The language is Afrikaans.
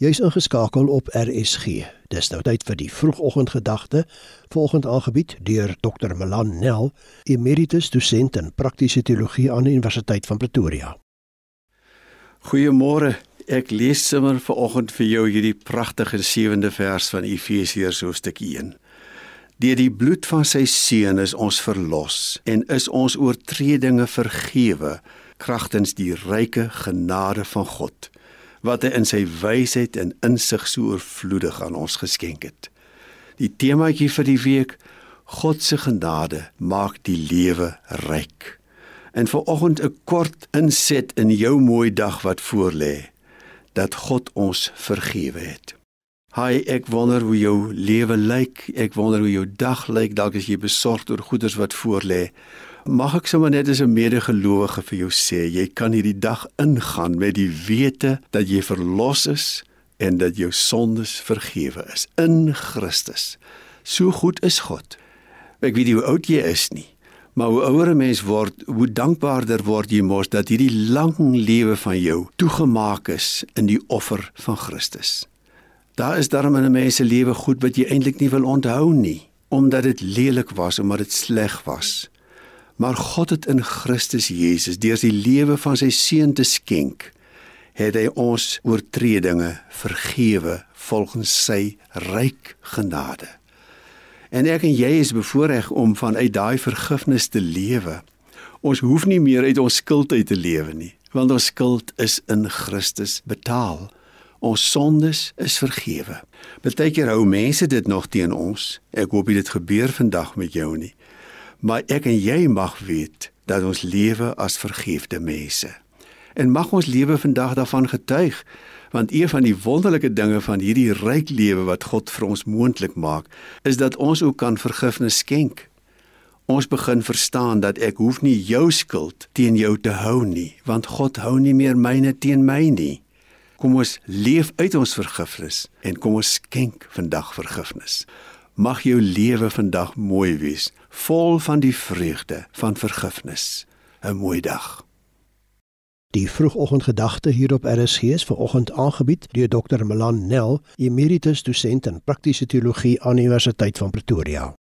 Jy's ingeskakel op RSG. Dis nou tyd vir die vroegoggendgedagte, volgend aangebied deur Dr. Melan Nel, emeritus dosent in praktiese teologie aan die Universiteit van Pretoria. Goeiemôre. Ek lees sommer vanoggend vir jou hierdie pragtige 7de vers van Efesiërs hoofstuk 1. Deur die bloed van sy seun is ons verlos en is ons oortredinge vergewe kragtens die ryke genade van God wat hy in sy wysheid en insig so oorvloedig aan ons geskenk het. Die temaatjie vir die week: God se genade maak die lewe ryk. En vir oggend 'n kort inset in jou mooi dag wat voorlê dat God ons vergewe het. Hi, ek wonder hoe jou lewe lyk. Ek wonder hoe jou dag lyk. Dalk is jy besorgd oor goeders wat voorlê. Mag ek sommer net as 'n medegelowige vir jou sê, jy kan hierdie dag ingaan met die wete dat jy verlos is en dat jou sondes vergewe is in Christus. So goed is God. Ek weet nie hoe oud jy is nie, maar hoe ouer 'n mens word, hoe dankbaarder word jy mos dat hierdie lang lewe van jou toegemaak is in die offer van Christus. Daar is darm in 'n mens se lewe goed wat jy eintlik nie wil onthou nie, omdat dit lelik was, omdat dit sleg was. Maar God het in Christus Jesus deur sy lewe van sy seun te skenk, het hy ons oortredinge vergewe volgens sy ryk genade. En ek en jy is bevoorreg om vanuit daai vergifnis te lewe. Ons hoef nie meer uit ons skuld uit te lewe nie, want ons skuld is in Christus betaal. Ons sondes is vergewe. Partykeer hou mense dit nog teen ons. Ek hoop dit gebeur vandag met jou nie maar ek en jy mag weet dat ons lewe as vergifte mense. En mag ons lewe vandag daarvan getuig, want een van die wonderlike dinge van hierdie ryk lewe wat God vir ons moontlik maak, is dat ons ook kan vergifnis skenk. Ons begin verstaan dat ek hoef nie jou skuld teen jou te hou nie, want God hou nie meer myne teen my nie. Kom ons leef uit ons vergifnis en kom ons skenk vandag vergifnis. Mag jou lewe vandag mooi wees, vol van die vreugde van vergifnis. 'n Mooi dag. Die vroegoggendgedagte hier op RSG is vanoggend aangebied deur Dr. Melan Nel, emeritus dosent in praktiese teologie aan die Universiteit van Pretoria.